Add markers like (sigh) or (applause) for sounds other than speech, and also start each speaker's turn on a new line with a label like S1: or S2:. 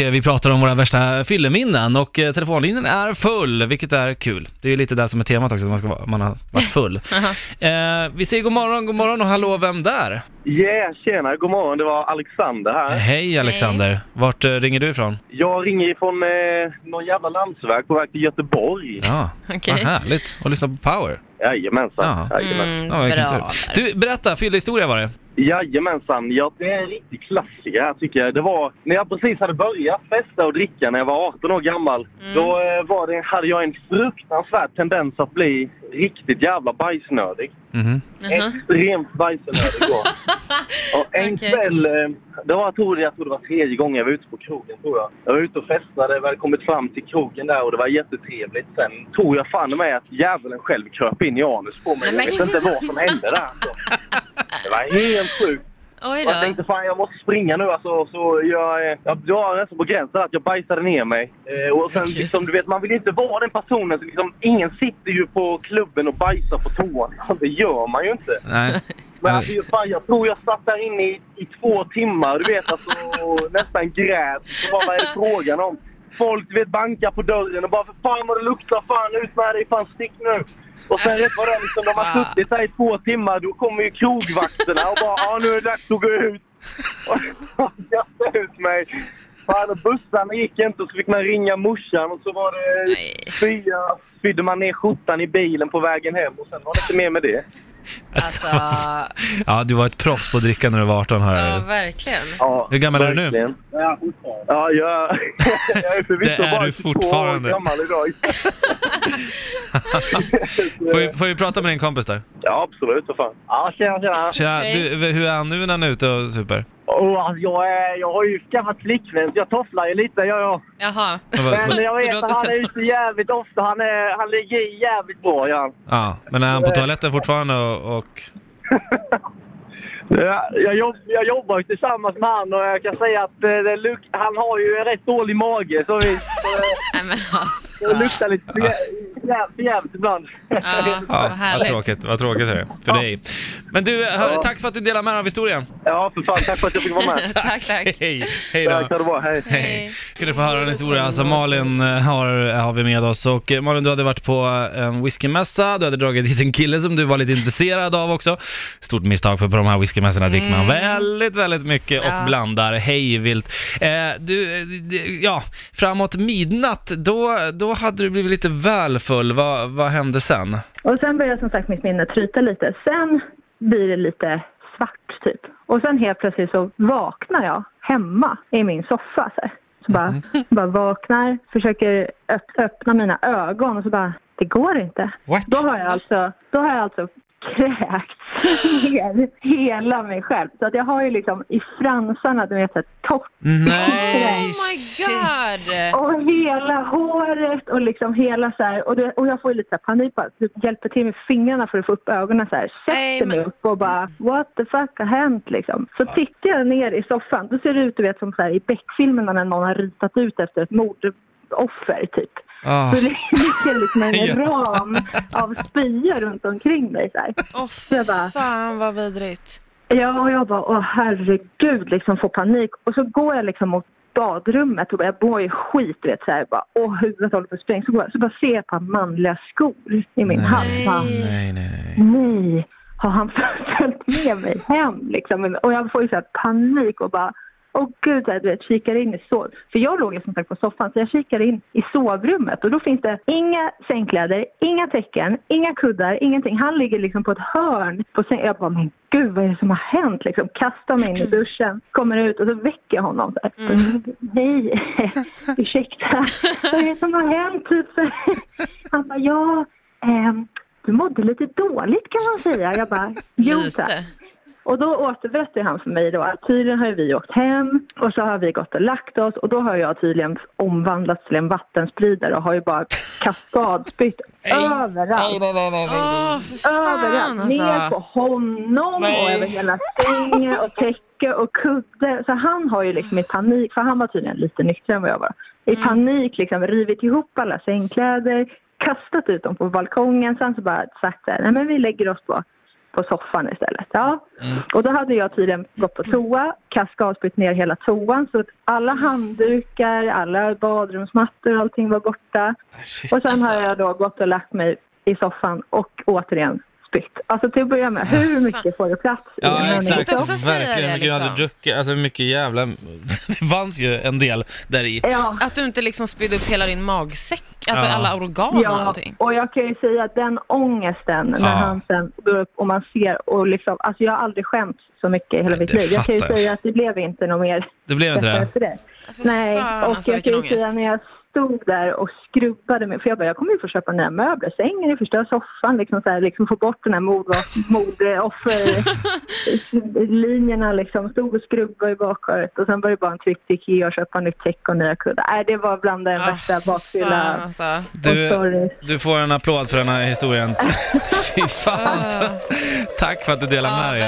S1: Eh, Vi pratar om våra värsta fylleminnen och eh, telefonlinjen är full, vilket är kul. Det är ju lite det som är temat också, att man, ska vara, man har varit full. (laughs) eh, vi säger god morgon, god morgon och hallå, vem där?
S2: Yeah, tjena, god morgon. Det var Alexander här.
S1: Hej Alexander, vart eh, ringer du ifrån?
S2: Jag ringer ifrån eh, någon jävla landsväg på väg till Göteborg.
S1: Ja,
S3: Okej.
S1: vad härligt. Och lyssna på Power.
S2: Jajamensan.
S1: Ja.
S2: Jajamensan.
S3: Mm,
S1: Ja,
S3: bra.
S1: Du, berätta, fyllehistoria var det.
S2: Jajamensan. Ja, det är en riktig klassiker här tycker jag. Det var när jag precis hade börjat festa och dricka när jag var 18 år gammal. Då eh, var det, hade jag en fruktansvärd tendens att bli riktigt jävla bajsnödig.
S3: Jaha.
S2: Extremt bajsnödig då. (laughs) och en
S3: Okej.
S2: kväll, eh, det var, jag, tror, jag tror det var tredje gången jag var ute på krogen tror jag. Jag var ute och festade, vi hade kommit fram till krogen där och det var jättetrevligt. Sen tror jag fan med att djävulen själv kröp in i anus på mig. Jag
S3: men-
S2: vet inte vad som hände där. (laughs) Alltså. Det var helt sjukt.
S3: Oj
S2: Och jag
S3: då.
S2: tänkte fan jag måste springa nu alltså. Så jag, jag, jag var nästan på gränsen att jag bajsade ner mig. Eh, och sen (laughs) liksom, du vet man vill inte vara den personen. Så liksom, ingen sitter ju på klubben och bajsar på toan. (laughs) Det gör man ju inte.
S1: Nej. (laughs)
S2: Men alltså, fan, jag tror jag satt där inne i, i två timmar, du vet alltså, och nästan grät. Så vad är det frågan om? Folk vet bankar på dörren och bara för fan vad det luktar, fan ut med dig, fan stick nu! Och sen rätt vad det är, liksom, de har suttit där i två timmar, då kommer ju krogvakterna och bara ja nu är det dags att gå ut. Och (laughs) kastade ut mig. Fan och bussarna gick inte och så fick man ringa morsan och så var det fyra, spydde man ner skjortan i bilen på vägen hem och sen var det inte mer med det.
S3: Alltså,
S1: Ja, du var ett proffs på att dricka när du var 18 har
S3: ja
S1: jag
S3: verkligen.
S2: Ja,
S1: Hur gammal är du nu?
S2: verkligen. Ja, jag, (laughs) jag är förvisso
S1: Det är
S2: bara
S1: du
S2: 22
S1: fortfarande.
S2: år gammal idag. (laughs) (laughs)
S1: Får vi, får vi prata med din kompis där?
S2: Ja, absolut. För fan. Ja, tjena, tjena.
S1: Tja,
S3: Hej.
S1: du, hur är han nu när han är ute och super?
S2: Oh, alltså, jag, är, jag har ju skaffat flickvän, så jag tofflar ju lite. Jag, jag.
S3: Jaha.
S1: Vad- vad-
S2: Men jag
S3: Så du
S2: vet
S3: har inte
S2: att han
S3: sett
S2: är ute jävligt ofta. Han, är, han ligger i jävligt bra, ja.
S1: Ja, men är han på toaletten fortfarande och... och... (laughs)
S2: Ja, Jag, jobb, jag jobbar ju tillsammans med han och jag kan säga att eh, det luk- han har ju en rätt dålig mage. Så vi, (laughs)
S3: Nej men alltså.
S2: Det luktar lite för jä- jä- för jävligt ibland.
S3: Ja, (laughs)
S1: Ja,
S3: vad
S1: vad
S3: härligt.
S1: tråkigt, vad tråkigt är det för dig. Men du, hörru,
S2: Ja.
S1: tack för att du delade med dig av historien.
S2: Ja, för fan. Tack för att jag fick vara med. (laughs)
S3: tack, tack.
S1: Hej, hej
S2: Tack,
S1: då.
S2: det bra. Hej.
S1: Hej. Ska du få höra en historia. Alltså Malin eh, har, har vi med oss och eh, Malin du hade varit på en whiskymässa, du hade dragit dit en kille som du var lite intresserad av också. Stort misstag för på de här whiskymässorna dricker man väldigt, väldigt mycket och
S3: Ja.
S1: blandar hej vilt. Eh, du, eh, ja, framåt midnatt, då, då hade du blivit lite väl full. Vad, vad hände sen?
S4: Och sen börjar som sagt mitt minne tryta lite. Sen blir det lite svart typ. Och sen helt plötsligt så vaknar jag hemma i min soffa. Så, här. så bara, (laughs) bara vaknar, försöker öpp- öppna mina ögon och så bara, det går inte.
S1: What?
S4: Då har jag alltså, då har jag alltså kräkts ner hela mig själv. Så att jag har ju liksom i fransarna, du vet, så här torrt
S1: Nej!
S3: Oh my god!
S4: och hela håret och liksom hela så här, och, det, och jag får ju lite så panik bara, typ hjälper till med fingrarna för att få upp ögonen så här,
S3: Nej,
S4: sätter mig
S3: men-
S4: upp och bara what the fuck har hänt liksom. Så tittar jag ner i soffan, då ser det ut du vet som så här i Beck-filmerna när någon har ritat ut efter ett mordoffer typ.
S1: Ah.
S4: Så det ligger liksom en (laughs) ram av spya runt omkring mig så här.
S3: Åh fy
S4: Jag bara-
S3: fan vad vidrigt.
S4: Ja, och jag bara, åh herregud, liksom får panik. Och så går jag liksom mot badrummet och bara, jag mår ju skit, vet så här, bara, åh huvudet håller på att spränga. Så, går jag, så bara ser jag ett par manliga skor i min
S1: Nej.
S4: hand. Bara,
S1: Nej, nej, nej.
S4: nej, har han följt med mig hem liksom? Och jag får ju så här panik och bara, åh gud, du vet, kikar in i sov... För jag låg som sagt på soffan, så jag kikar in i sovrummet och då finns det inga sängkläder, inga täcken, inga kuddar, ingenting. Han ligger liksom på ett hörn på sängen. Jag bara, men gud, vad är det som har hänt? Liksom, kastar mig in i duschen, kommer ut och så väcker jag honom. Så här. Nej, (laughs) ursäkta, vad är det som har hänt? Typ, så. (laughs) Han bara, ja, ehm, du mådde lite dåligt kan man säga. Jag bara, jo tack. Och då återberättar han för mig då att tydligen har vi åkt hem och så har vi gått och lagt oss och då har jag tydligen omvandlats till en vattenspridare och har ju bara kaskadspytt (laughs) överallt.
S3: Åh fy fan
S4: Överallt. Ner
S3: alltså.
S4: på honom och över hela sängen och täcke och kudde. Så han har ju liksom i panik, för han var tydligen lite nyktrare än vad jag var. I panik liksom rivit ihop alla sängkläder, kastat ut dem på balkongen. Sen så bara sagt så här, nej men vi lägger oss på på soffan istället. Ja.
S1: Mm.
S4: Och då hade jag tydligen gått på toa, kaskadspytt ner hela toan så att alla handdukar, alla badrumsmattor och allting var borta.
S1: Shit.
S4: Och sen har jag då gått och lagt mig i soffan och återigen spytt. Alltså till att börja med, hur mycket får det plats i en
S1: Ja, exakt.
S3: också
S4: människokropp?
S3: säga
S1: Verkligen.
S3: det,
S1: Mycket hade
S3: liksom.
S1: druckit, alltså mycket jävla... (laughs) Det fanns ju en del där i.
S4: Ja,
S3: Att du inte liksom spydde upp hela din magsäck, alltså
S1: Ja.
S3: alla organ och
S4: Ja,
S3: allting.
S4: och jag kan ju säga att den ångesten när
S1: Ja.
S4: han sen går upp och man ser och liksom, alltså jag har aldrig skämt så mycket i hela mitt liv. Jag kan ju säga att det blev inte något mer
S1: Det blev inte det?
S4: det. Nej,
S3: fan,
S4: och
S3: alltså,
S4: jag kan ju säga när jag stod där och skrubbade mig, för jag bara, jag kommer ju få köpa nya möbler, sängen är förstörd, soffan, liksom så här, liksom få bort den här mordofferlinjerna liksom, stod och skrubbade i bakgårdet och sen var det bara en tripp till Ikea och köpa nytt täcke och nya kuddar. Nej, det var bland den
S3: Ah,
S4: värsta
S3: fy
S4: bakfylla
S3: alltså.
S1: Du, du får en applåd för den här historien. (laughs) Fy fan.
S3: Ah.
S1: Tack för att du delar med dig.